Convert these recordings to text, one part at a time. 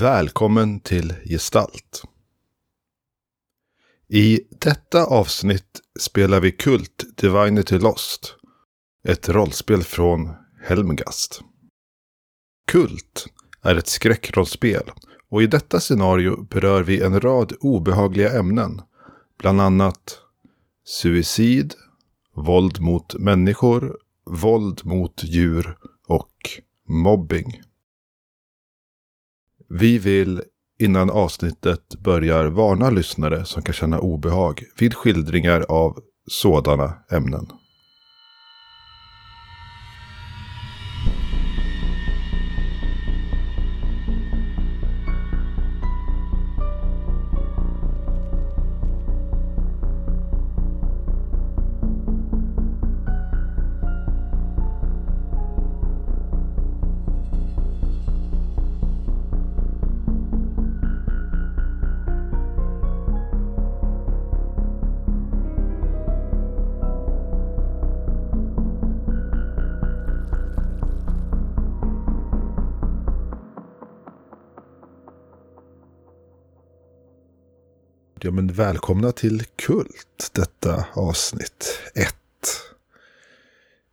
Välkommen till Gestalt. I detta avsnitt spelar vi Kult Divinity Lost. Ett rollspel från Helmgast. Kult är ett skräckrollspel och i detta scenario berör vi en rad obehagliga ämnen. Bland annat suicid, våld mot människor, våld mot djur och mobbing. Vi vill innan avsnittet börjar varna lyssnare som kan känna obehag vid skildringar av sådana ämnen. Ja, men välkomna till Kult, detta avsnitt 1.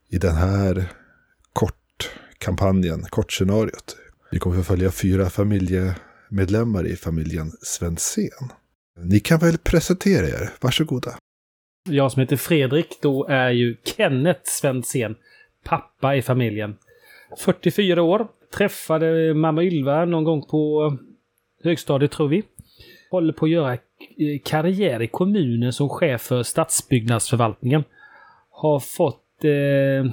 I den här kortkampanjen, kortscenariot. Vi kommer att följa fyra familjemedlemmar i familjen Svensén. Ni kan väl presentera er, varsågoda. Jag som heter Fredrik, då är ju Kenneth Svensén pappa i familjen. 44 år, träffade mamma Ylva någon gång på högstadiet tror vi. Håller på att göra Eh, karriär i kommunen som chef för stadsbyggnadsförvaltningen. Har fått eh,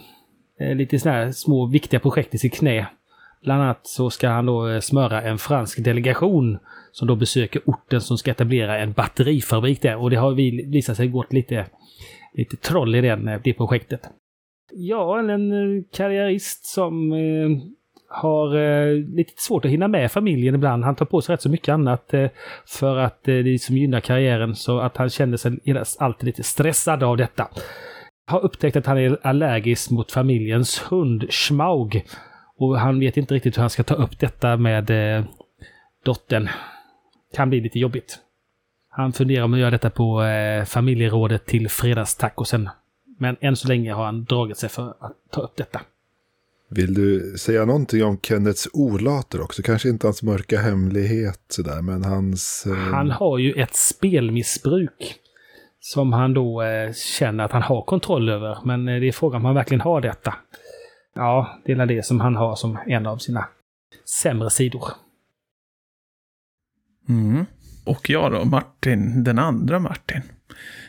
eh lite sådana här små viktiga projekt i sitt knä. Bland annat så ska han då eh, smöra en fransk delegation som då besöker orten som ska etablera en batterifabrik där. Och det har visat sig gått lite, lite troll i den, det projektet. Ja, en karriärist som eh, har eh, lite svårt att hinna med familjen ibland. Han tar på sig rätt så mycket annat eh, för att eh, det som gynnar karriären. Så att han känner sig alltid lite stressad av detta. Har upptäckt att han är allergisk mot familjens hund Schmaug. Och han vet inte riktigt hur han ska ta upp detta med eh, dottern. Kan bli lite jobbigt. Han funderar om att göra detta på eh, familjerådet till fredagstacosen. Men än så länge har han dragit sig för att ta upp detta. Vill du säga någonting om Kennets olater också? Kanske inte hans mörka hemlighet sådär, men hans... Eh... Han har ju ett spelmissbruk. Som han då eh, känner att han har kontroll över. Men eh, det är frågan om han verkligen har detta. Ja, det är det som han har som en av sina sämre sidor. Mm. Och jag då, Martin, den andra Martin,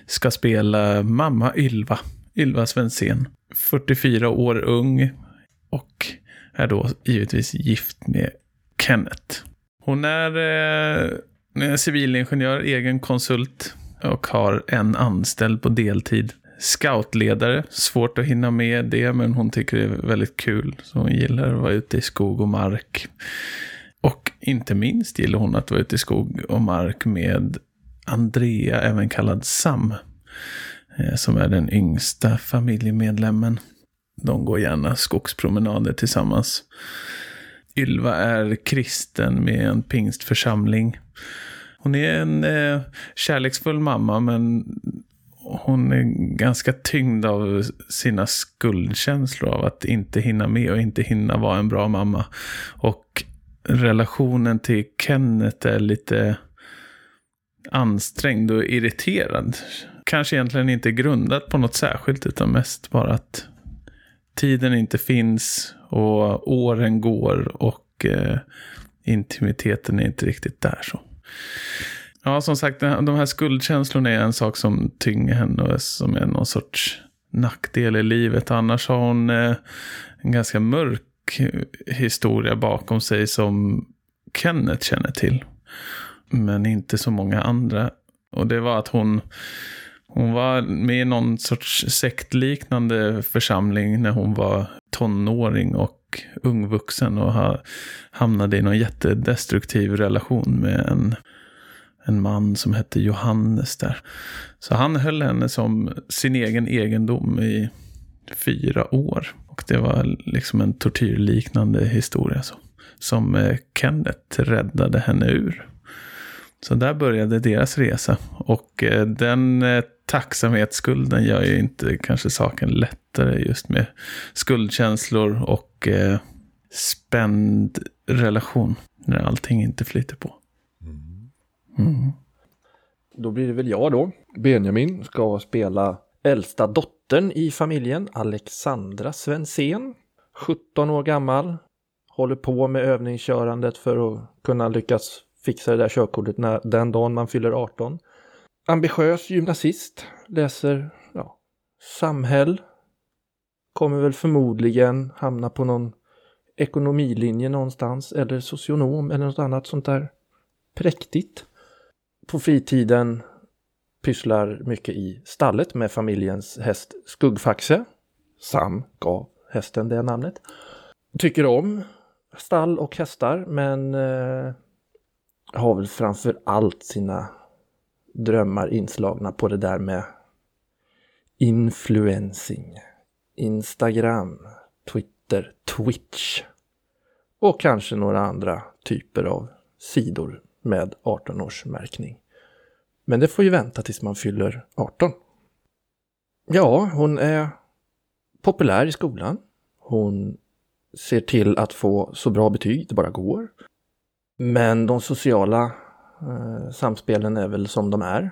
ska spela mamma Ylva. Ylva Svensén. 44 år ung, och är då givetvis gift med Kenneth. Hon är, eh, civilingenjör, egen konsult och har en anställd på deltid. Scoutledare, svårt att hinna med det, men hon tycker det är väldigt kul. Så hon gillar att vara ute i skog och mark. Och inte minst gillar hon att vara ute i skog och mark med Andrea, även kallad Sam. Eh, som är den yngsta familjemedlemmen. De går gärna skogspromenader tillsammans. Ylva är kristen med en pingstförsamling. Hon är en eh, kärleksfull mamma men hon är ganska tyngd av sina skuldkänslor av att inte hinna med och inte hinna vara en bra mamma. Och relationen till Kenneth är lite ansträngd och irriterad. Kanske egentligen inte grundat på något särskilt utan mest bara att tiden inte finns och åren går och eh, intimiteten är inte riktigt där. så. Ja, som sagt, de här skuldkänslorna är en sak som tynger henne och som är någon sorts nackdel i livet. Annars har hon eh, en ganska mörk historia bakom sig som Kenneth känner till. Men inte så många andra. Och det var att hon hon var med i någon sorts sektliknande församling när hon var tonåring och ungvuxen och hamnade i någon jättedestruktiv relation med en, en man som hette Johannes där. Så han höll henne som sin egen egendom i fyra år. Och det var liksom en tortyrliknande historia. Så. som eh, Kenneth räddade henne ur. Så där började deras resa. Och eh, den eh, tacksamhetsskulden gör ju inte kanske saken lättare just med skuldkänslor och eh, spänd relation. När allting inte flyter på. Mm. Då blir det väl jag då. Benjamin ska spela äldsta dottern i familjen, Alexandra Svensén. 17 år gammal. Håller på med övningskörandet för att kunna lyckas fixa det där körkortet när, den dagen man fyller 18. Ambitiös gymnasist, läser ja, samhäll. Kommer väl förmodligen hamna på någon ekonomilinje någonstans eller socionom eller något annat sånt där präktigt. På fritiden pysslar mycket i stallet med familjens häst Skuggfaxe. Sam gav hästen det namnet. Tycker om stall och hästar men eh, har väl framför allt sina drömmar inslagna på det där med influencing, Instagram, Twitter, Twitch och kanske några andra typer av sidor med 18-årsmärkning. Men det får ju vänta tills man fyller 18. Ja, hon är populär i skolan. Hon ser till att få så bra betyg det bara går. Men de sociala samspelen är väl som de är,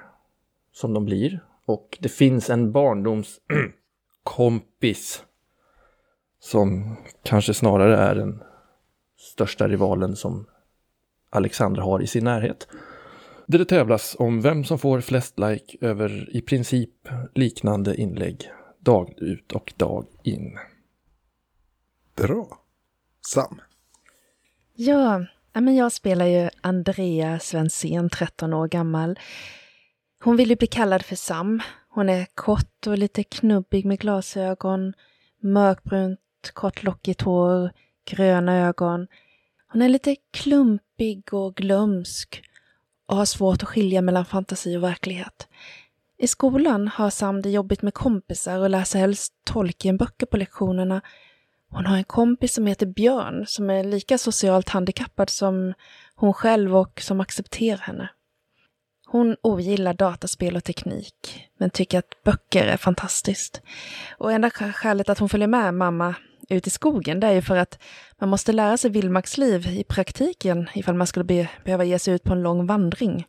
som de blir. Och det finns en barndomskompis som kanske snarare är den största rivalen som Alexandra har i sin närhet. Där det tävlas om vem som får flest like över i princip liknande inlägg dag ut och dag in. Bra. Sam. Ja, men jag spelar ju Andrea Svensén, 13 år gammal. Hon vill ju bli kallad för Sam. Hon är kort och lite knubbig med glasögon, mörkbrunt, kort lockigt hår, gröna ögon. Hon är lite klumpig och glömsk och har svårt att skilja mellan fantasi och verklighet. I skolan har Sam det jobbigt med kompisar och läser helst Tolkienböcker på lektionerna hon har en kompis som heter Björn som är lika socialt handikappad som hon själv och som accepterar henne. Hon ogillar dataspel och teknik, men tycker att böcker är fantastiskt. Och enda skälet att hon följer med mamma ut i skogen, det är ju för att man måste lära sig vildmarksliv i praktiken ifall man skulle be behöva ge sig ut på en lång vandring.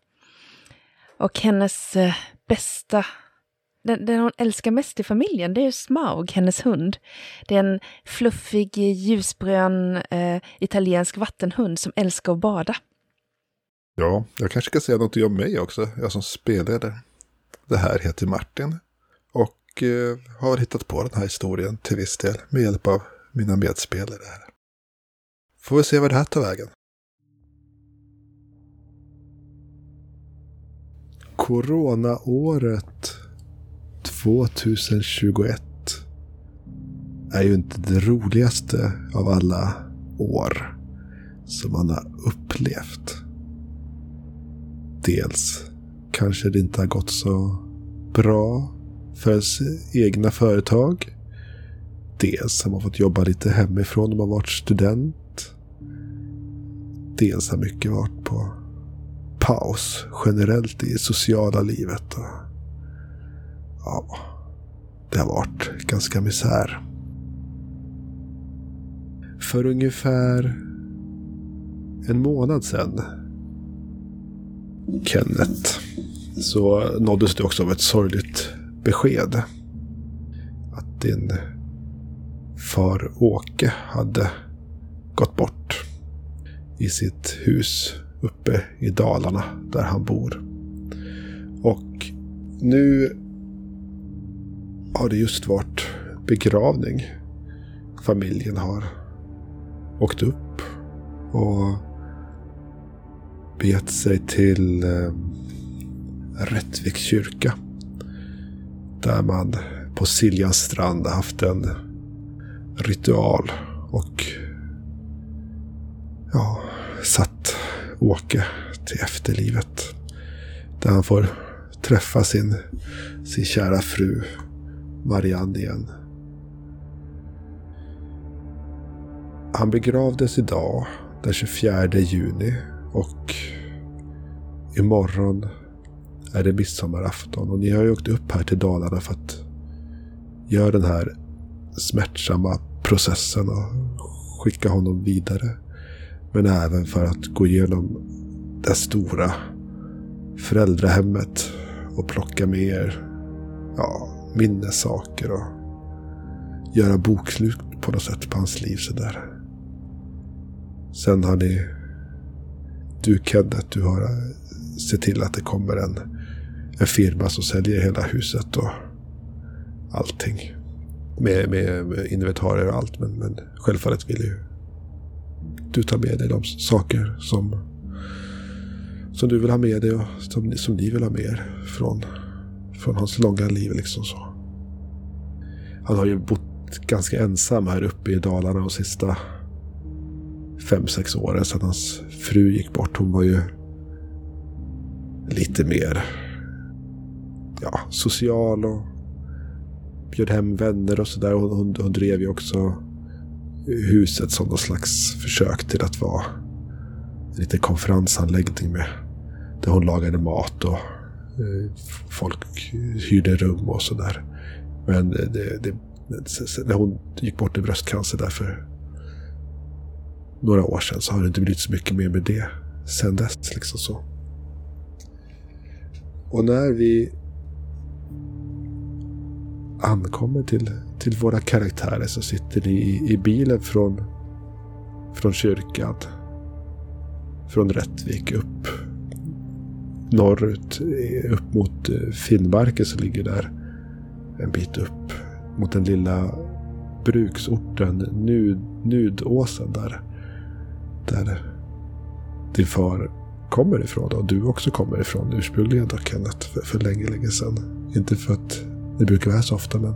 Och hennes eh, bästa den, den hon älskar mest i familjen, det är Smaug, hennes hund. Det är en fluffig, ljusbrun eh, italiensk vattenhund som älskar att bada. Ja, jag kanske ska säga något om mig också, jag som spelledare. Det här heter Martin och eh, har hittat på den här historien till viss del med hjälp av mina medspelare. Här. Får vi se vad det här tar vägen. Coronaåret 2021 är ju inte det roligaste av alla år som man har upplevt. Dels kanske det inte har gått så bra för ens egna företag. Dels har man fått jobba lite hemifrån om man varit student. Dels har mycket varit på paus generellt i sociala livet. Ja, det har varit ganska misär. För ungefär en månad sedan, Kenneth, så nåddes du också av ett sorgligt besked. Att din far Åke hade gått bort i sitt hus uppe i Dalarna där han bor. Och nu har det just varit begravning. Familjen har åkt upp och begett sig till eh, Rättviks kyrka. Där man på Siljans strand haft en ritual och ja, satt Åke till efterlivet. Där han får träffa sin, sin kära fru Marianne igen. Han begravdes idag den 24 juni och imorgon är det midsommarafton och ni har ju åkt upp här till Dalarna för att göra den här smärtsamma processen och skicka honom vidare. Men även för att gå igenom det stora föräldrahemmet och plocka med er ja, minnessaker och göra bokslut på något sätt på hans liv sådär. Sen har ni, du Kenneth, du har sett till att det kommer en, en firma som säljer hela huset och allting. Med, med, med inventarier och allt. Men, men självfallet vill ju du ta med dig de saker som, som du vill ha med dig och som, som ni vill ha med er från, från hans långa liv. Liksom så. Han har ju bott ganska ensam här uppe i Dalarna de sista fem, sex åren sedan hans fru gick bort. Hon var ju lite mer ja, social och bjöd hem vänner och sådär. Hon, hon, hon drev ju också huset som någon slags försök till att vara en liten konferensanläggning med där hon lagade mat och Eh, folk hyrde rum och sådär. Men det, det, när hon gick bort i bröstcancer där för några år sedan så har det inte blivit så mycket mer med det sen dess. Liksom så. Och när vi ankommer till, till våra karaktärer så sitter ni i, i bilen från, från kyrkan. Från Rättvik upp norrut upp mot eh, Finnmarken som ligger där en bit upp mot den lilla bruksorten Nud, Nudåsen där. Där din far kommer ifrån och du också kommer ifrån ursprungligen då Kenneth för, för länge, länge sedan. Inte för att det brukar vara så ofta men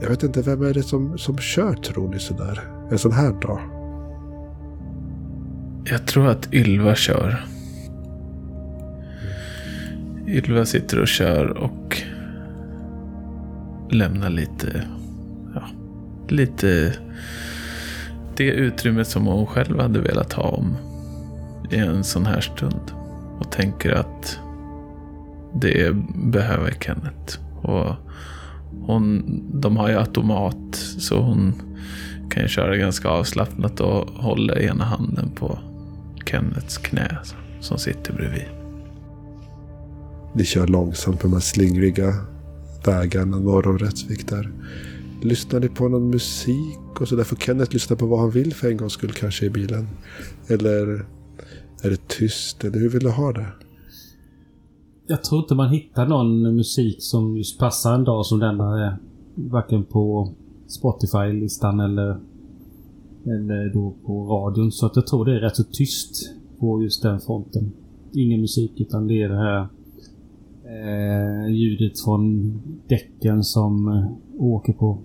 jag vet inte, vem är det som, som kör tror ni sådär? En sån här dag? Jag tror att Ylva kör. Ylva sitter och kör och lämnar lite, ja, lite det utrymmet som hon själv hade velat ha om i en sån här stund. Och tänker att det behöver Kenneth. Och hon, de har ju automat så hon kan ju köra ganska avslappnat och hålla ena handen på Kennets knä som sitter bredvid. Ni kör långsamt på de här slingriga vägarna norr om Rättvik där. Lyssnar ni på någon musik och sådär? får Kenneth lyssna på vad han vill för en gångs skull kanske i bilen. Eller är det tyst eller hur vill du ha det? Jag tror inte man hittar någon musik som just passar en dag som denna. är. varken på Spotify-listan eller, eller då på radion. Så att jag tror det är rätt så tyst på just den fronten. Ingen musik utan det är det här eh, ljudet från däcken som eh, åker på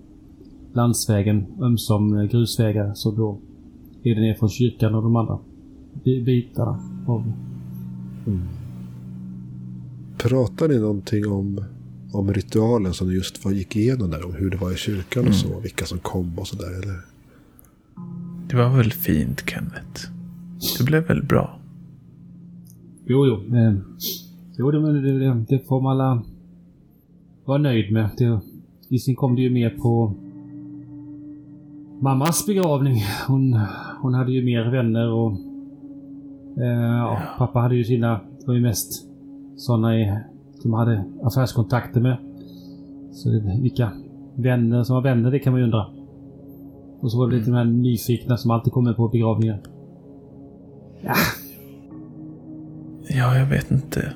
landsvägen. Ömsom grusvägar. Så då är det ner från kyrkan och de andra bitarna. Av. Mm. Pratar ni någonting om, om ritualen som du just var, gick igenom där? Om hur det var i kyrkan och så? Mm. Vilka som kom och sådär eller? Det var väl fint Kenneth? Det blev väl bra? Jo, jo. Eh, jo, det, det, det får man alla vara nöjd med. Det, visserligen kom det ju mer på mammas begravning. Hon, hon hade ju mer vänner och eh, ja, pappa hade ju sina, det var ju mest sådana som hade affärskontakter med. Så det, vilka vänner som var vänner, det kan man ju undra. Och så var det lite de här nyfikna som alltid kommer på begravningar. Ja. Ja, jag vet inte.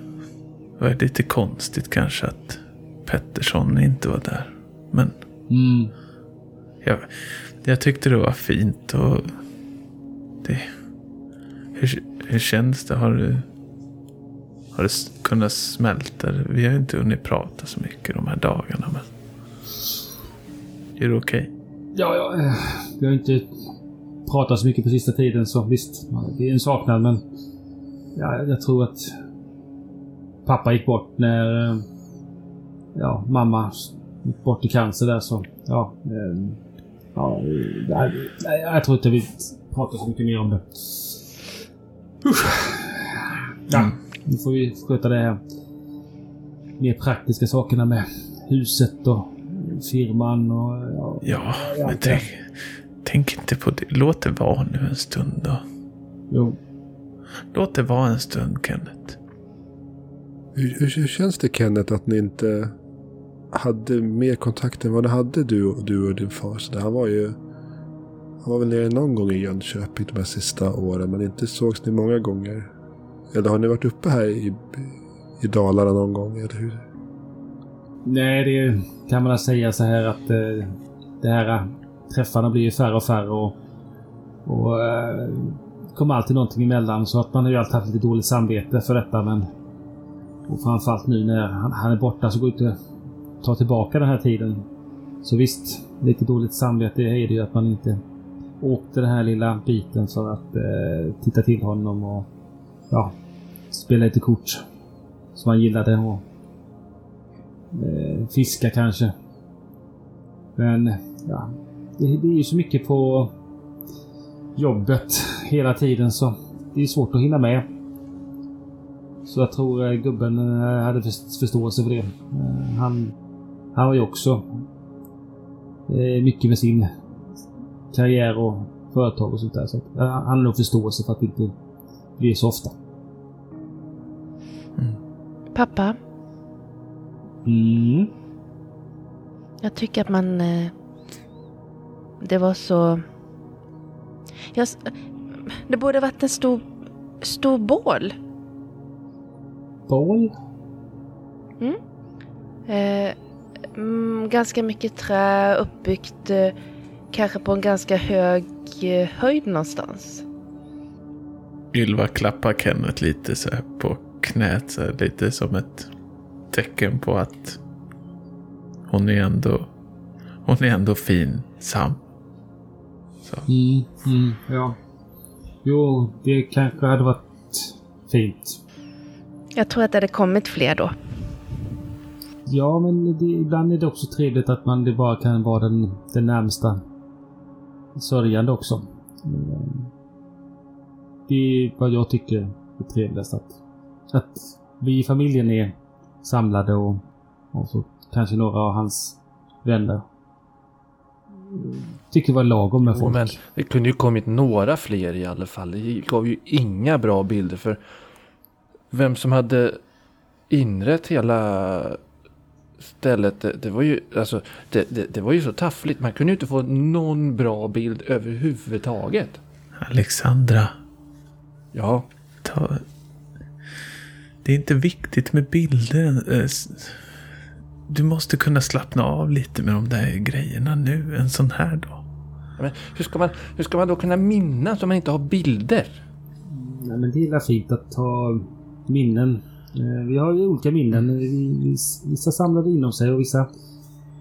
Det var lite konstigt kanske att Pettersson inte var där. Men... Mm. Jag, jag tyckte det var fint och... Det... Hur, hur känns det? Har du har det kunnat smälta? Vi har inte hunnit prata så mycket de här dagarna. Men... Är det okej? Okay? Ja, ja. Eh, vi har inte pratat så mycket på sista tiden så visst. Det är en saknad men... Ja, jag tror att... Pappa gick bort när... Eh, ja, mamma gick bort i cancer där så... Ja. Eh, Ja, nej, jag tror inte vi pratar så mycket mer om det. Ja, nu får vi sköta det här mer praktiska sakerna med huset och firman och... Ja, Ja, ja, men tänk, tänk inte på det. Låt det vara nu en stund då. Jo. Låt det vara en stund, Kenneth. Hur, hur, hur känns det Kenneth att ni inte hade mer kontakt än vad ni hade du, och- du och din far? Så där, han var ju... Han var väl nere någon gång i Jönköping de här sista åren. Men inte sågs ni många gånger. Eller har ni varit uppe här i, i Dalarna någon gång? Eller hur? Nej, det kan man säga så här att eh, det här eh, träffarna blir ju färre och färre och, och eh, kommer alltid någonting emellan så att man har ju alltid haft lite dåligt samvete för detta men och framförallt nu när han, är borta så går det inte att ta tillbaka den här tiden. Så visst, lite dåligt samvete är det ju att man inte åkte den här lilla biten för att eh, titta till honom och ja, spela lite kort som han gillade och eh, fiska kanske. Men ja, det, det är ju så mycket på jobbet hela tiden så det är svårt att hinna med. Så jag tror eh, gubben eh, hade först- förståelse för det. Eh, Han, han var ju också mycket med sin karriär och företag och sånt där. Så han har nog förståelse för att det inte blir så ofta. Pappa, Mm. jag tycker att man... Det var så... Jag, det borde varit en stor, stor bål. Bål? Eh, mm, ganska mycket trä uppbyggt eh, kanske på en ganska hög eh, höjd någonstans. Ylva klappar Kenneth lite så här på knät. Så här, lite som ett tecken på att hon är ändå, hon är ändå fin, Sam. Så. Mm, mm, ja. Jo, det kanske hade varit fint. Jag tror att det hade kommit fler då. Ja, men det, ibland är det också trevligt att man det bara kan vara den, den närmsta sörjande också. Mm. Det är vad jag tycker är trevligast. Att, att vi i familjen är samlade och, och så kanske några av hans vänner. Tycker det var lagom med folk. men det kunde ju kommit några fler i alla fall. Det gav ju inga bra bilder för vem som hade inrett hela stället. Det, det var ju alltså, det, det, det var ju så taffligt. Man kunde ju inte få någon bra bild överhuvudtaget. Alexandra, Ja, ta... Det är inte viktigt med bilder. eh, Du måste kunna slappna av lite med de där grejerna nu en sån här dag. men hur ska man, hur ska man då kunna minnas om man inte har bilder? Nej, men det är väl fint att ha minnen. Eh, Vi har ju olika minnen. Vi- vis- Vissa samlar inom sig och vissa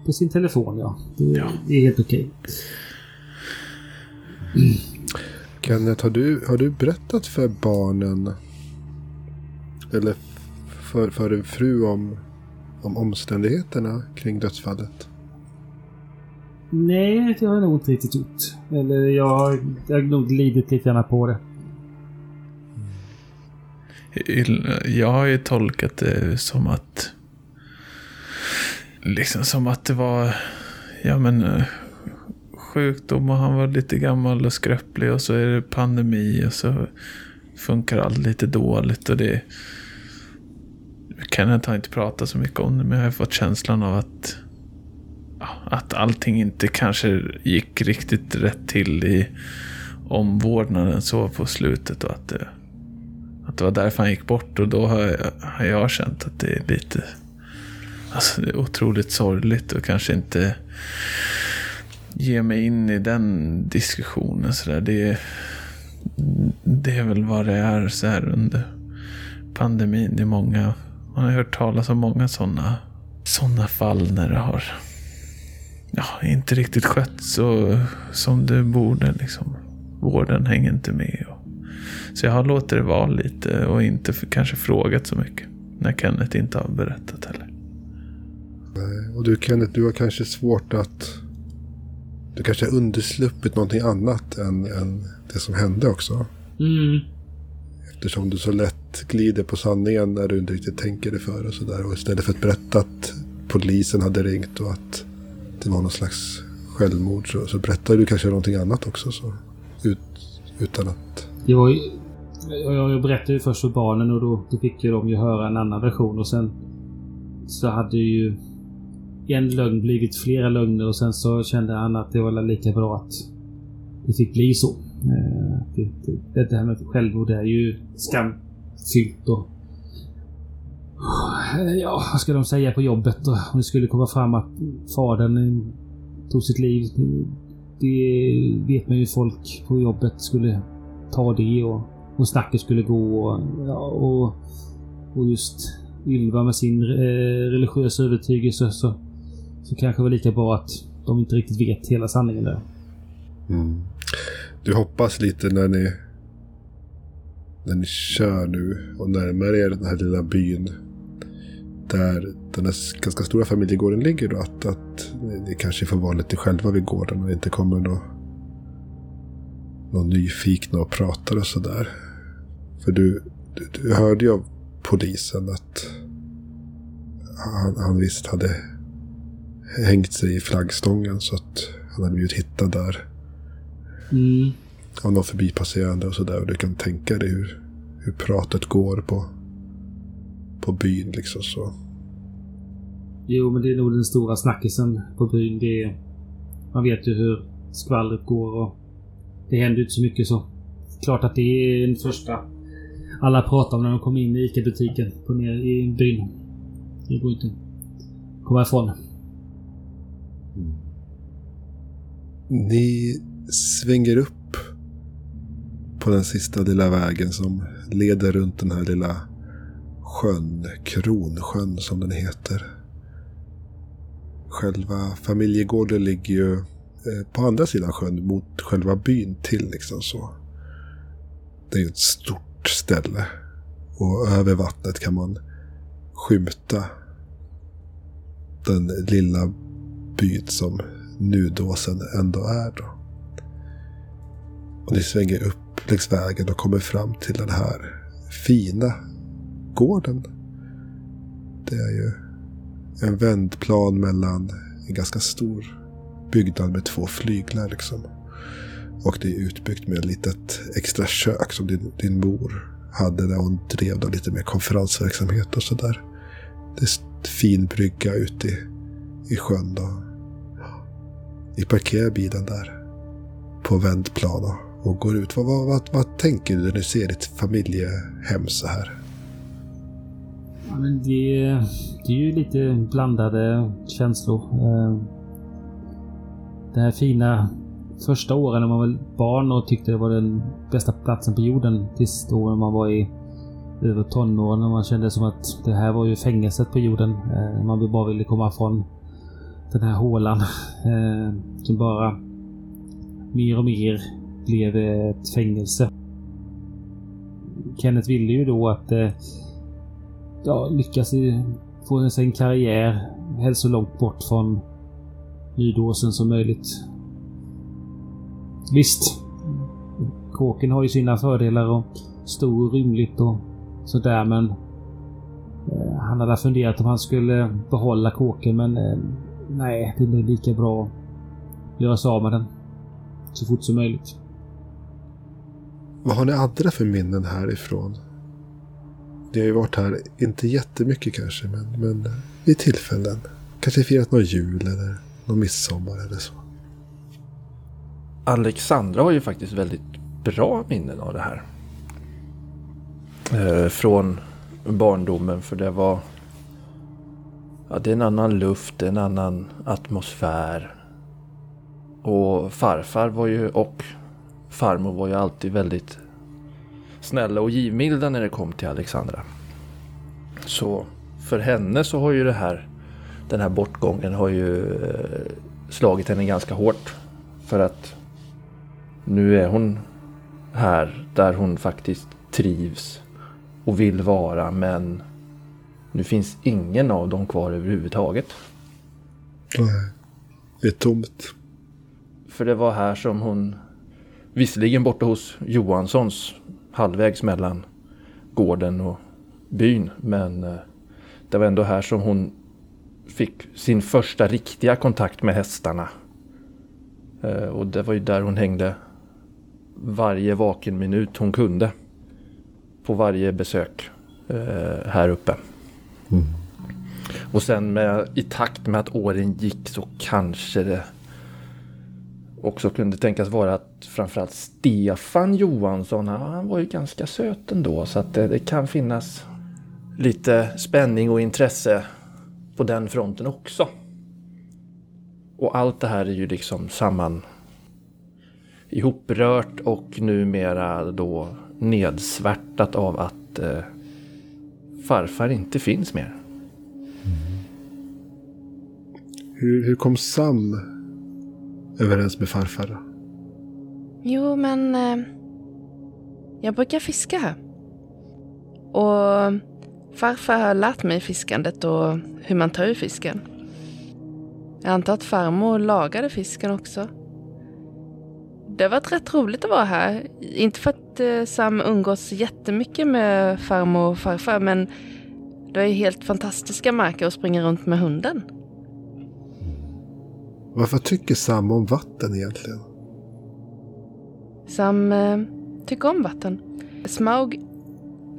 på sin telefon. Ja. Det, Ja. det är helt okej. Kenneth, har du, har du berättat för barnen eller för, för din fru om, om omständigheterna kring dödsfallet? Nej, det har jag nog inte riktigt gjort. Eller jag jag har nog lidit lite grann på det. Jag har ju tolkat det som att... Liksom som att det var... Ja men... Eh, sjukdom och han var lite gammal och skröplig och så är det pandemi och så funkar allt lite dåligt och det... Kenneth har inte pratat så mycket om det men jag har fått känslan av att... Att allting inte kanske gick riktigt rätt till i omvårdnaden så på slutet och att det... Det var därför han gick bort och då har jag, har jag känt att det är lite... Alltså det är otroligt sorgligt och kanske inte ge mig in i den diskussionen sådär. Det, är- det är väl vad det är så här under pandemin. Det är många, man har hört talas om många sådana såna fall när det har ja, inte riktigt skötts så, som det borde. Liksom. Vården hänger inte med. Så jag har låtit det vara lite och inte för, kanske frågat så mycket. När Kenneth inte har berättat heller. Och du Kenneth, du har kanske svårt att du kanske har undersluppit någonting annat än, än det som hände också. Mm. Eftersom du så lätt glider på sanningen när du inte riktigt tänker dig för och sådär. Och istället för att berätta att polisen hade ringt och att det var någon slags självmord så, så berättar du kanske någonting annat också. Så, ut, utan att... Det var ju, jag, jag berättade ju först för barnen och då, då fick ju de ju höra en annan version och sen så hade ju en lögn blivit flera lögner och sen så kände han att det var lika bra att det fick bli så. Eh, det, det, det här med självmord är ju skamfyllt och... Eh, ja, vad ska de säga på jobbet då? Om det skulle komma fram att fadern eh, tog sitt liv. Det vet man ju folk på jobbet skulle ta det och, och snacket skulle gå och, ja, och, och just Ylva med sin eh, religiösa övertygelse så, så kanske det var lika bra att de inte riktigt vet hela sanningen där. Mm. Du hoppas lite när ni när ni kör nu och närmar er den här lilla byn där den här ganska stora familjegården ligger då att, att ni kanske får vara lite själva vid gården och inte kommer någon, någon nyfikna och pratar och sådär. För du, du, du hörde ju av polisen att han, han visst hade hängt sig i flaggstången så att han hade blivit hittad där Mm. av någon förbipasserande och sådär. Och du kan tänka dig hur, hur pratet går på, på byn liksom så. Jo, men det är nog den stora snackisen på byn. Det är, man vet ju hur skvallret går och det händer ju inte så mycket så. Klart att det är den första alla pratar om när de kommer in i ICA-butiken på ner i byn. Det går inte att komma ifrån. Mm. Ni svänger upp på den sista lilla vägen som leder runt den här lilla sjön, Kronsjön som den heter. Själva familjegården ligger ju Eh, på andra sidan sjön mot själva byn till liksom så. Det är ju ett stort ställe. Och över vattnet kan man skymta den lilla byn som Nudåsen ändå är då. Och ni svänger upp längs vägen och kommer fram till den här fina gården. Det är ju en vändplan mellan en ganska stor byggnad med två flyglar liksom. Och det är utbyggt med ett litet extra kök som din, din mor hade när hon drev då lite mer konferensverksamhet och sådär. Det är en fin brygga ute i, i sjön då. Ni parkerar bilen där på vändplan och- och går ut. Vad, vad, vad, vad tänker du när du ser ditt familjehem så här? Ja, men det, det är ju lite blandade känslor. Eh, det här fina första åren när man var barn och tyckte det var den bästa platsen på jorden. Tills då när man var i över tonåren och man kände som att det här var ju fängelset på jorden. Eh, man bara ville komma från den här hålan. Eh, som bara mer och mer blev ett fängelse. Kenneth ville ju då att eh, ja, lyckas få sig en karriär helst så långt bort från Nydåsen som möjligt. Visst, kåken har ju sina fördelar och stor och rymligt och sådär men eh, han hade funderat om han skulle behålla kåken men eh, nej, det är lika bra att göra sig av med den så fort som möjligt. Vad har ni andra för minnen härifrån? Ni har ju varit här, inte jättemycket kanske, men, men vid tillfällen. Kanske firat någon jul eller någon midsommar eller så. Alexandra har ju faktiskt väldigt bra minnen av det här. Eh, från barndomen för det var... Ja, det är en annan luft, en annan atmosfär. Och farfar var ju och farmor var ju alltid väldigt snälla och givmilda när det kom till Alexandra. Så för henne så har ju det här, den här bortgången har ju eh, slagit henne ganska hårt. För att nu är hon här där hon faktiskt trivs och vill vara men nu finns ingen av dem kvar överhuvudtaget. Nej, det är tomt. För det var här som hon, visserligen borta hos Johanssons, halvvägs mellan gården och byn, men eh, det var ändå här som hon fick sin första riktiga kontakt med hästarna. Eh, och det var ju där hon hängde varje vaken minut hon kunde. På varje besök eh, här uppe. Och sen med, i takt med att åren gick så kanske det också kunde tänkas vara att framförallt Stefan Johansson, han var ju ganska söt ändå. Så att det, det kan finnas lite spänning och intresse på den fronten också. Och allt det här är ju liksom samman ihoprört och numera då nedsvärtat av att eh, farfar inte finns mer. Hur, hur kom Sam överens med farfar? Jo, men eh, jag brukar fiska här. Och farfar har lärt mig fiskandet och hur man tar ur fisken. Jag antar att farmor lagade fisken också. Det har varit rätt roligt att vara här. Inte för att eh, Sam umgås jättemycket med farmor och farfar, men det är helt fantastiska marker att springa runt med hunden. Varför tycker Sam om vatten egentligen? Sam eh, tycker om vatten. Smaug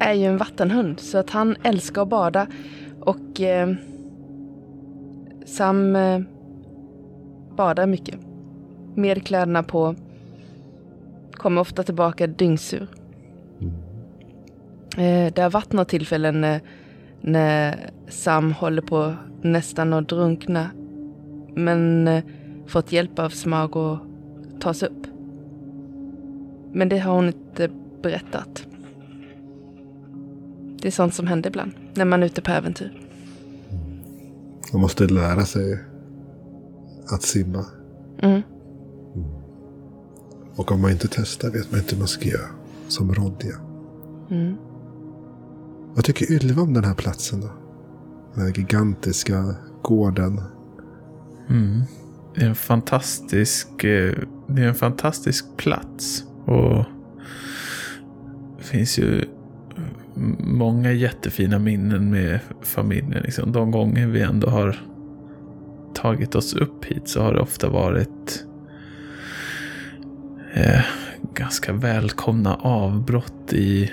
är ju en vattenhund så att han älskar att bada och eh, Sam eh, badar mycket. Med kläderna på. Kommer ofta tillbaka dyngsur. Eh, det har varit några tillfällen när, när Sam håller på nästan att drunkna. Men eh, fått hjälp av Smaug att ta sig upp. Men det har hon inte berättat. Det är sånt som händer ibland när man är ute på äventyr. Man måste lära sig att simma. Mm. Och om man inte testar vet man inte hur man ska göra. Som Rodja. Mm. Vad tycker Ylva om den här platsen då? Den här gigantiska gården. Mm. Det är en fantastisk, eh, det är en fantastisk plats. Och det finns ju många jättefina minnen med familjen. Liksom. De gånger vi ändå har tagit oss upp hit så har det ofta varit eh, ganska välkomna avbrott i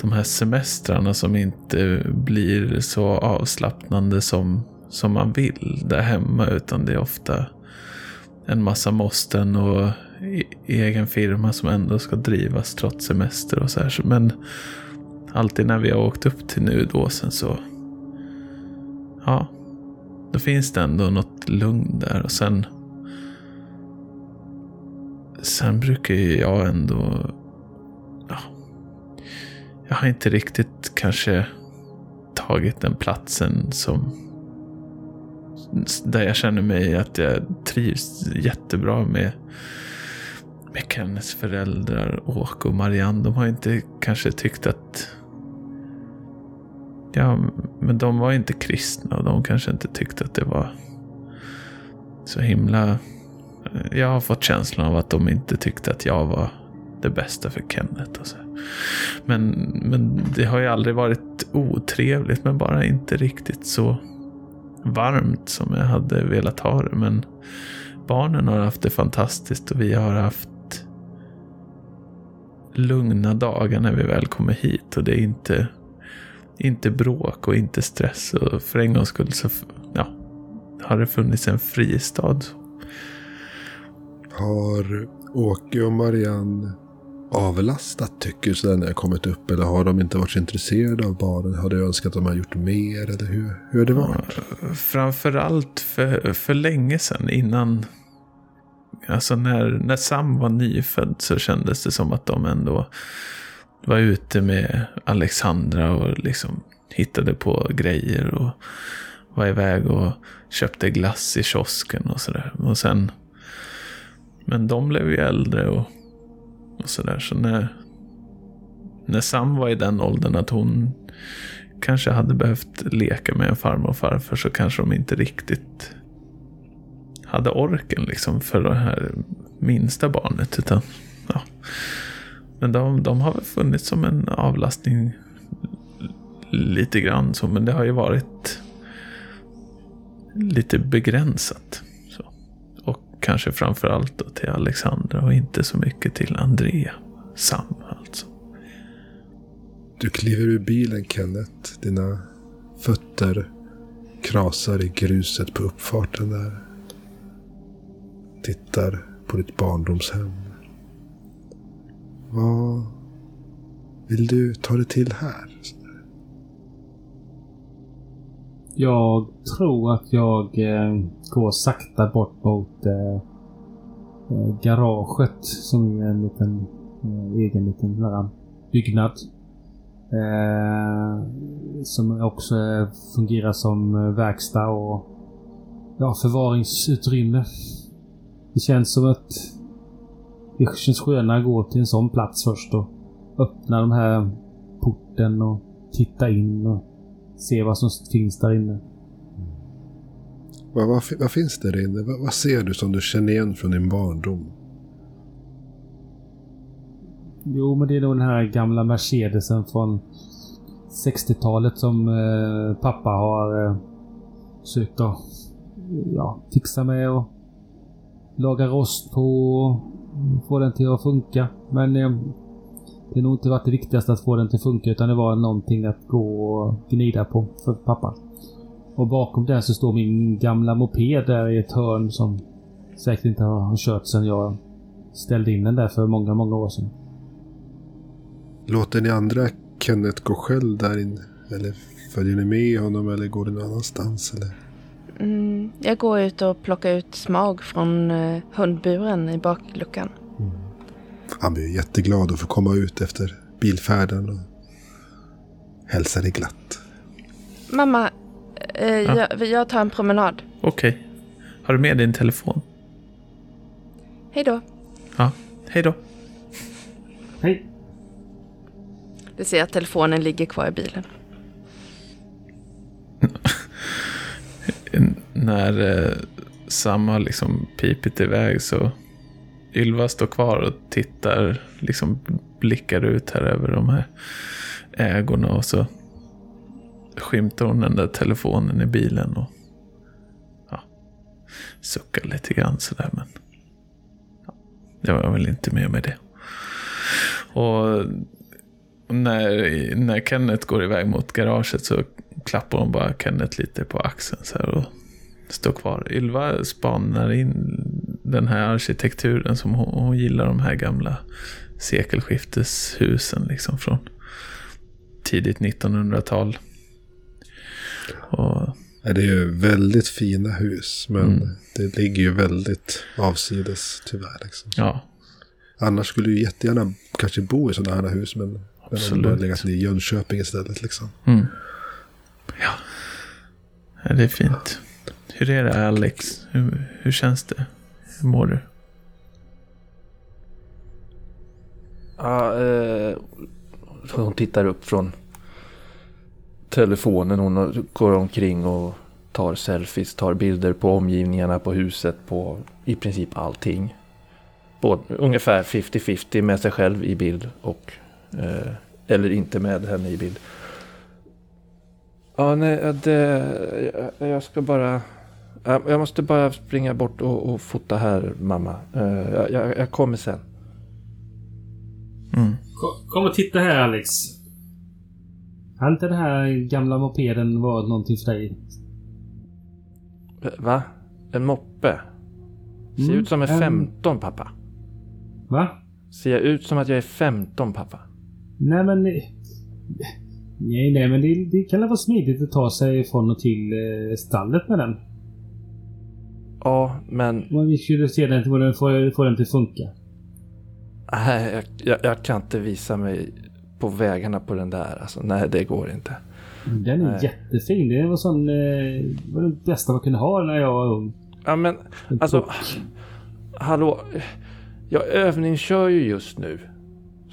de här semestrarna som inte blir så avslappnande som, som man vill där hemma. Utan det är ofta en massa måsten och E-, egen firma som ändå ska drivas trots semester och så här. Men alltid när vi har åkt upp till nu då sen så ja, då finns det ändå något lugn där och sen sen brukar ju jag ändå ja, jag har inte riktigt kanske tagit den platsen som där jag känner mig att jag trivs jättebra med med Kennets föräldrar, Åke och Marianne. De har inte kanske tyckt att Ja, men de var inte kristna och de kanske inte tyckte att det var så himla... Jag har fått känslan av att de inte tyckte att jag var det bästa för Kenneth. Och så. Men, men det har ju aldrig varit otrevligt, men bara inte riktigt så varmt som jag hade velat ha det. Men barnen har haft det fantastiskt och vi har haft lugna dagar när vi väl kommer hit. Och det är inte inte bråk och inte stress. Och för en gångs skull så ja, har det funnits en fristad. Har Åke och Marianne avlastat tycker sådär när jag kommit upp? Eller har de inte varit så intresserade av barnen? Har du önskat att de har gjort mer? Eller hur, hur har det varit? Framförallt för, för länge sedan innan Alltså när, när Sam var nyfödd så kändes det som att de ändå var ute med Alexandra och liksom hittade på grejer och var iväg och köpte glass i kiosken och sådär. Och sen, men de blev ju äldre och, och sådär. Så när, när Sam var i den åldern att hon kanske hade behövt leka med en farmor och farfar så kanske de inte riktigt hade orken liksom för det här minsta barnet. Utan, ja. Men de, de har väl funnits som en avlastning lite grann så, men det har ju varit lite begränsat. Så. Och kanske framförallt då till Alexandra och inte så mycket till Andrea. Sam alltså. Du kliver ur bilen Kenneth. Dina fötter krasar i gruset på uppfarten där. Tittar på ditt barndomshem. Vad vill du ta dig till här? Jag tror att jag eh, går sakta bort mot eh, eh garaget som är en liten eh, egen liten där, byggnad. Eh, som också fungerar som eh, verkstad och ja, förvaringsutrymme. Det känns som att det känns skönare att gå till en sån plats först och öppna de här porten och titta in och se vad som finns där inne. Vad, vad, vad finns där inne? Vad, vad ser du som du känner igen från din barndom? Jo, men det är nog den här gamla Mercedesen från 60-talet som eh, pappa har eh, sökt att ja, fixa med och laga rost på och få den till att funka. Men eh, det har nog inte varit det viktigaste att få den till att funka utan det var någonting att gå och gnida på för pappa. Och bakom den så står min gamla moped där i ett hörn som säkert inte har kört sedan jag ställde in den där för många, många år sedan. Låter ni andra Kenneth gå själv där inne? Eller följer ni med honom eller går ni någon annanstans? Eller? Mm, jag går ut och plockar ut Smag från eh, hundburen i bakluckan. Han blir jätteglad att få komma ut efter bilfärden och hälsar dig glatt. Mamma, eh, jag, jag tar en promenad. Okej. Har du med din telefon? Hej då. Ja. Hej då. Hej! Du ser att telefonen ligger kvar i bilen. När eh, Sam har liksom pipit iväg så Ylva står kvar och tittar, liksom blickar ut här över de här ägorna och så skymtar hon den där telefonen i bilen och ja, suckar lite grann sådär men ja, det var väl inte mer med det. Och när, när Kenneth går iväg mot garaget så klappar hon bara Kenneth lite på axeln så här och står kvar. Ylva spanar in den här arkitekturen som hon, hon gillar de här gamla sekelskifteshusen liksom från tidigt 1900-tal. Och Ja, Det är ju väldigt fina hus, men Mm. det ligger ju väldigt avsides tyvärr. Liksom. ja, Annars skulle du jättegärna kanske bo i sådana här hus, men men Absolut. hade legat i Jönköping istället. Liksom. mm ja. ja. Det är fint. Hur är det Alex? Hur, hur känns det? Hur mår du? Ja, eh, hon tittar upp från telefonen. Hon går omkring och tar selfies, tar bilder på omgivningarna, på huset, på i princip allting. Både, ungefär 50-50 med sig själv i bild och eh, eller inte med henne i bild. Ja, nej, det, jag, jag ska bara... Jag jag måste bara springa bort och, och fota här, mamma. Eh, jag, jag, jag kommer sen. Mm. Kom- och titta här Alex. Har inte den här gamla mopeden varit någonting för dig? Va? En moppe? Ser Mm, ut som en en- 15 pappa. Va? Ser jag ut som att jag är 15 pappa? Nej men... Nej, nej men det, det kan vara smidigt att ta sig från och till eh, stallet med den. Ja, men Om vi skulle se den, få den, få, den till funka. nej, jag, jag, jag kan inte visa mig på vägarna på den där. Alltså, nej, det går inte. Den är Nej. jättefin. Det var sån... Eh, var det bästa man kunde ha när jag var ung. Ja, men En alltså... Hallå? Jag övningskör ju just nu.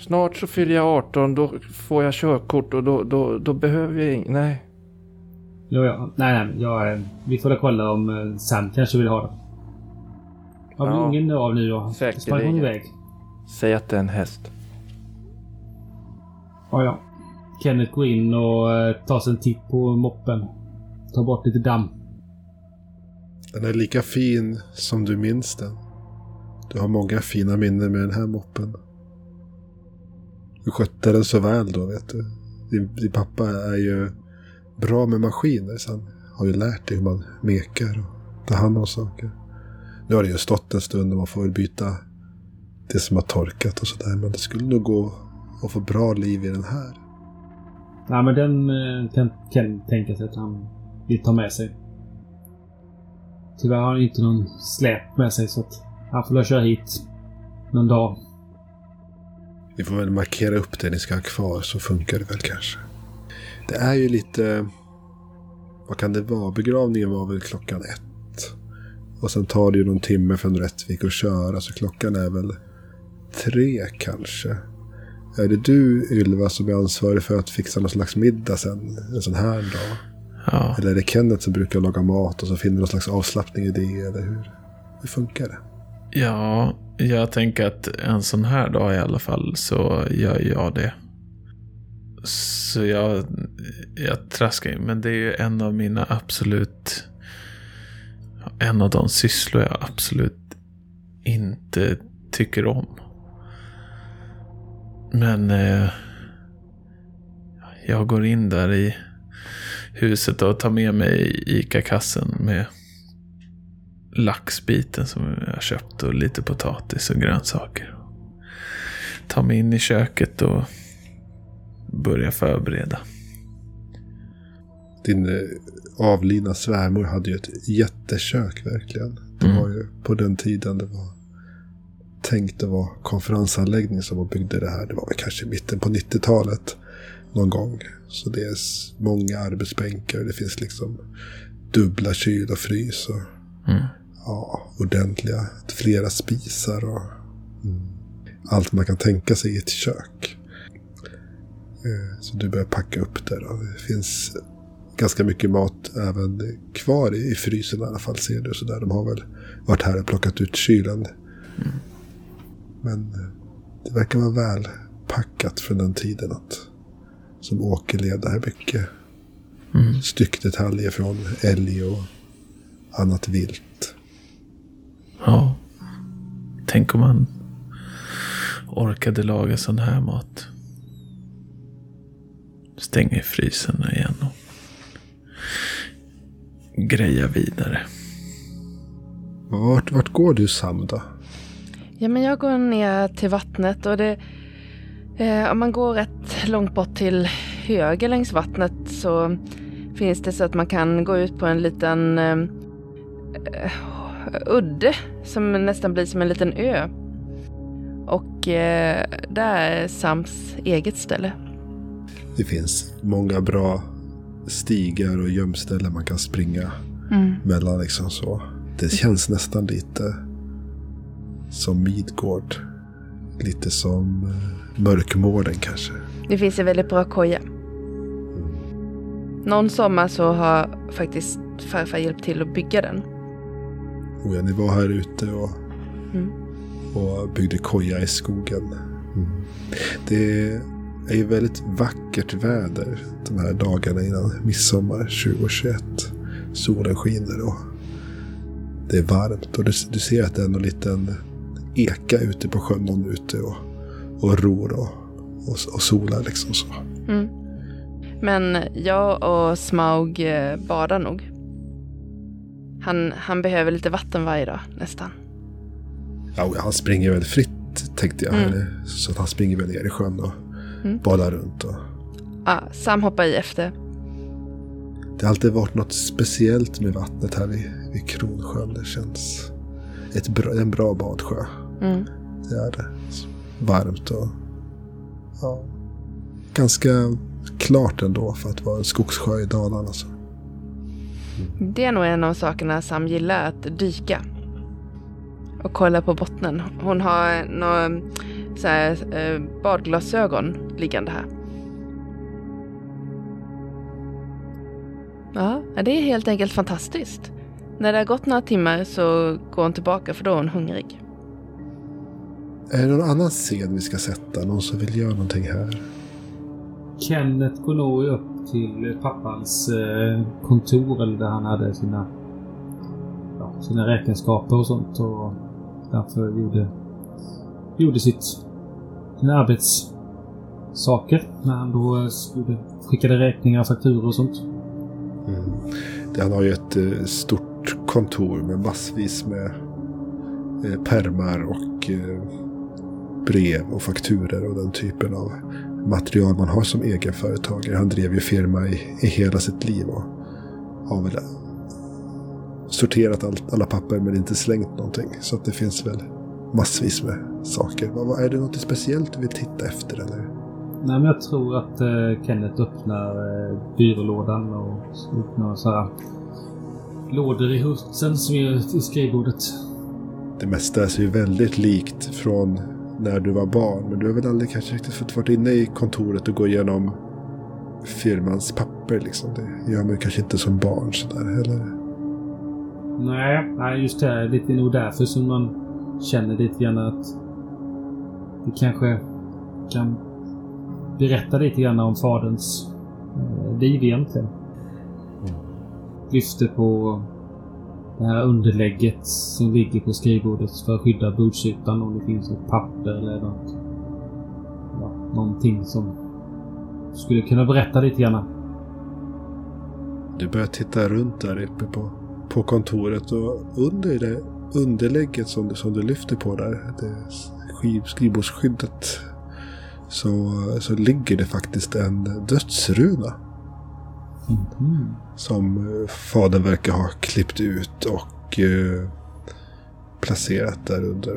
Snart så fyller jag 18, då får jag körkort och då, då, då behöver jag ing- Nej. Ja, ja. Nej, nej. Jag, vi får kolla om eh, Sam kanske vill ha den. Har vi Ja. ingen av nu då? Säkerligen. Sprang hon iväg? Säg att det är en häst. Ja, ja. Kenneth går in och eh, tar sig en titt på moppen. Tar bort lite damm. Den är lika fin som du minns den. Du har många fina minnen med den här moppen. Du skötte den så väl då, vet du. Din, din pappa är ju bra med maskiner, så han har ju lärt dig hur man mekar och tar hand om saker. Nu har det ju stått en stund och man får väl byta det som har torkat och sådär. Men det skulle nog gå att få bra liv i den här. Nej, men den eh, kan Ken tänka sig att han vill ta med sig. Tyvärr har han inte någon släp med sig så att han får väl köra hit någon dag. Vi får väl markera upp det ni ska ha kvar så funkar det väl kanske. Det är ju lite... Vad kan det vara? Begravningen var väl klockan ett. Och sen tar det ju någon timme från Rättvik att köra så klockan är väl tre kanske. Är det du Ylva som är ansvarig för att fixa någon slags middag sen en sån här dag? Ja, Eller är det Kenneth som brukar laga mat och så finner någon slags avslappning i det? Eller hur? Hur funkar det? ja, jag tänker att en sån här dag i alla fall så gör jag det. Så jag, jag traskar in, men det är ju en av mina absolut... En av de sysslor jag absolut inte tycker om. Men eh, jag går in där i huset och tar med mig ICA-kassen med laxbiten som jag köpt och lite potatis och grönsaker. Tar mig in i köket och börjar förbereda. Din eh, avlidna svärmor hade ju ett jättekök verkligen. Det Mm. var ju på den tiden det var tänkt att vara konferensanläggning som hon byggde det här. Det var väl kanske mitten på 90-talet någon gång. Så det är många arbetsbänkar. Det finns liksom dubbla kyl och frys. Och, Mm. Ja, ordentliga, flera spisar och mm, allt man kan tänka sig i ett kök. Eh, Så du börjar packa upp då. Det finns ganska mycket mat även kvar i frysen i alla fall ser du. Så där. De har väl varit här och plockat ut kylen. Men eh, det verkar vara väl packat från den tiden att som åkerled här mycket Mm. styckdetaljer från älg och annat vilt. Ja. Tänk om man orkade laga sån här mat. Stänga i frysen igen och greja vidare. Vart, vart går du Sam då? Ja, men jag går ner till vattnet och det... Eh, om man går rätt långt bort till höger längs vattnet så finns det så att man kan gå ut på en liten eh, udde som nästan blir som en liten ö. Och eh, där är Sams eget ställe. Det finns många bra stigar och gömställen man kan springa Mm. mellan liksom så. Det känns nästan lite som Midgård. Lite som eh, Mörkmården kanske. Det finns en väldigt bra koja. Någon sommar så har faktiskt farfar hjälpt till att bygga den. Och ja, ni var här ute och, Mm. och byggde koja i skogen. Mm. Det är ju väldigt vackert väder de här dagarna innan midsommar 2021. Solen skiner och det är varmt. Och du, du ser att det är en liten eka ute på sjön någon ute och, och ror och, och, och solar liksom så. Mm. Men jag och Smaug eh, badar nog. Han, han behöver lite vatten varje dag nästan. Ja, han springer väl fritt tänkte jag. Mm. Så att han springer väl ner i sjön och Mm. badar runt. Och, Ja, Sam hoppar i efter. Det har alltid varit något speciellt med vattnet här vid, vid Kronsjön. Det känns ett bra, en bra badsjö. Mm. Det är det. Varmt och ja, ganska klart ändå för att vara en skogssjö i Dalarna. Så. Det är nog en av sakerna Sam gillar, att dyka. Och kolla på bottnen. Hon har några mm, så här, eh, badglasögon liggande här. Ja, det är helt enkelt fantastiskt. När det har gått några timmar så går hon tillbaka för då är hon hungrig. Är det någon annan scen vi ska sätta? Någon som vill göra någonting här? Kenneth går nog upp till pappans eh, kontor eller där han hade sina, ja, sina räkenskaper och sånt och därför gjorde, gjorde sitt, sina arbetssaker när han då eh, skulle, skickade räkningar, fakturor och sånt. Mm. Han har ju ett eh, stort kontor med massvis med permar och brev och fakturer och den typen av material man har som egenföretagare. Han drev ju firma i, i hela sitt liv och har väl sorterat allt, alla papper men inte slängt någonting. Så att det finns väl massvis med saker. Är det något speciellt du vill titta efter eller? Nej, men jag tror att eh, Kenneth öppnar eh, byrålådan och öppnar så här lådor i husen som är i skrivbordet. Det mesta ser ju väldigt likt från när du var barn. Men du har väl aldrig kanske riktigt fått varit inne i kontoret och gå igenom firmans papper liksom. Det gör man kanske inte som barn sådär eller? Nej, nej, just det. är lite nog därför som man känner lite grann att det kanske kan berätta lite grann om faderns eh, liv egentligen. Lyfter på det här underlägget som ligger på skrivbordet för att skydda bordsytan om det finns något papper eller något. Ja, någonting som skulle kunna berätta lite grann. Du börjar titta runt där uppe på, på kontoret och under det underlägget som du, som du lyfter på där, det skriv, skrivbordsskyddet, så, så ligger det faktiskt en dödsruna. Som eh, fadern verkar ha klippt ut och eh, placerat där under.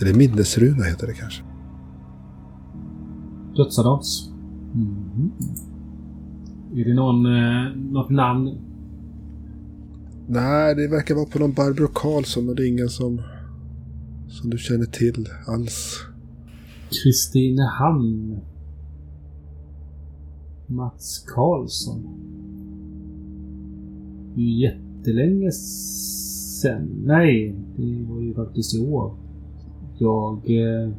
Eller minnesruna heter det kanske. Dödsadams. Mhm. Är det någon, eh, något namn? Nej, det verkar vara på någon Barbro Karlsson och det är ingen som, som du känner till alls. Kristinehamn. Mats Karlsson. Det är ju jättelänge sen. Nej, det var ju faktiskt i år. Jag eh,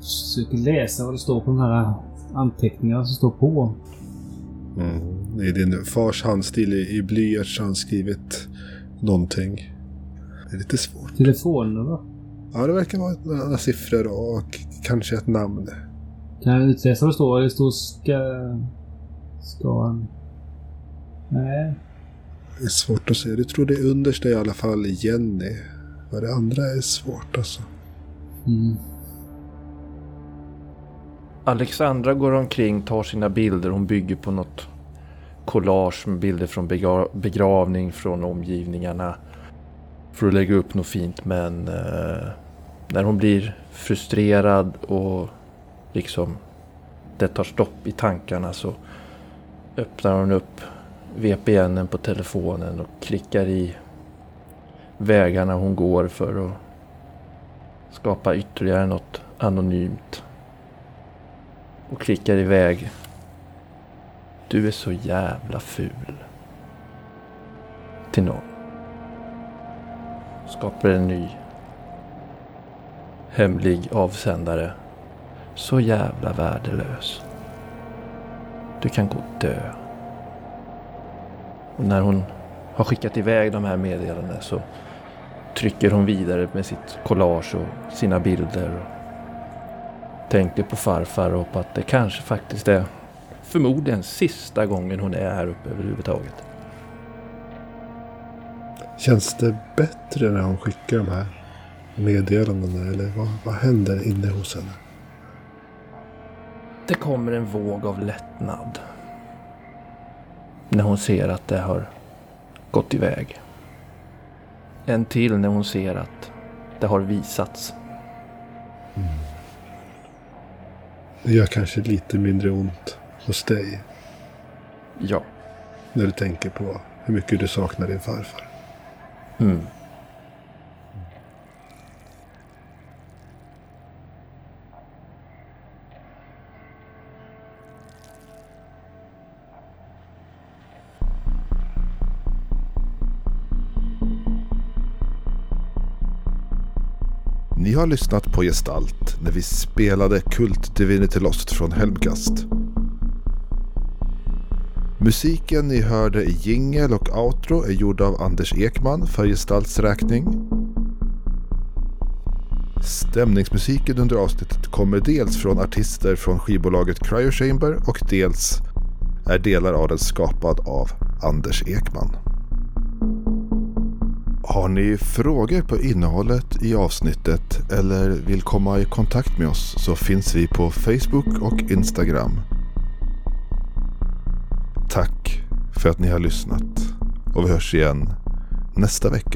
försöker läsa vad det står på de här anteckningarna som står på. Det är din fars handstil i, i blyerts har han skrivit någonting. Det är lite svårt. Telefonnummer. Ja, det verkar vara några siffror och kanske ett namn. Kan jag utläsa vad det står? Det står ska... Ska han... Nej. Det är svårt att se. Du tror det understa i alla fall Jenny. Vad det andra är svårt alltså. Mm. Alexandra går omkring, tar sina bilder. Hon bygger på något collage med bilder från begra begravning, från omgivningarna. För att lägga upp något fint. Men eh, när hon blir frustrerad och liksom det tar stopp i tankarna så öppnar hon upp VPNen på telefonen och klickar i vägarna hon går för att skapa ytterligare något anonymt och klickar iväg. Du är så jävla ful. Till någon. Skapar en ny. Hemlig avsändare. Så jävla värdelös. Du kan gå och dö. Och när hon har skickat iväg de här meddelandena så trycker hon vidare med sitt collage och sina bilder. Och tänker på farfar och på att det kanske faktiskt är förmodligen sista gången hon är här uppe överhuvudtaget. Känns det bättre när hon skickar de här meddelandena? Eller vad, vad händer inne hos henne? Det kommer en våg av lättnad. När hon ser att det har gått iväg. En till när hon ser att det har visats. Det gör kanske lite mindre ont hos dig. Ja. När du tänker på hur mycket du saknar din farfar. Mm. Vi har lyssnat på Gestalt när vi spelade Kult Divinity Lost från Helmcast. Musiken ni hörde i jingel och outro är gjord av Anders Ekman för Gestalts räkning. Stämningsmusiken under avsnittet kommer dels från artister från skivbolaget Cryo Chamber och dels är delar av den skapad av Anders Ekman. Har ni frågor på innehållet i avsnittet eller vill komma i kontakt med oss så finns vi på Facebook och Instagram. Tack för att ni har lyssnat och vi hörs igen nästa vecka.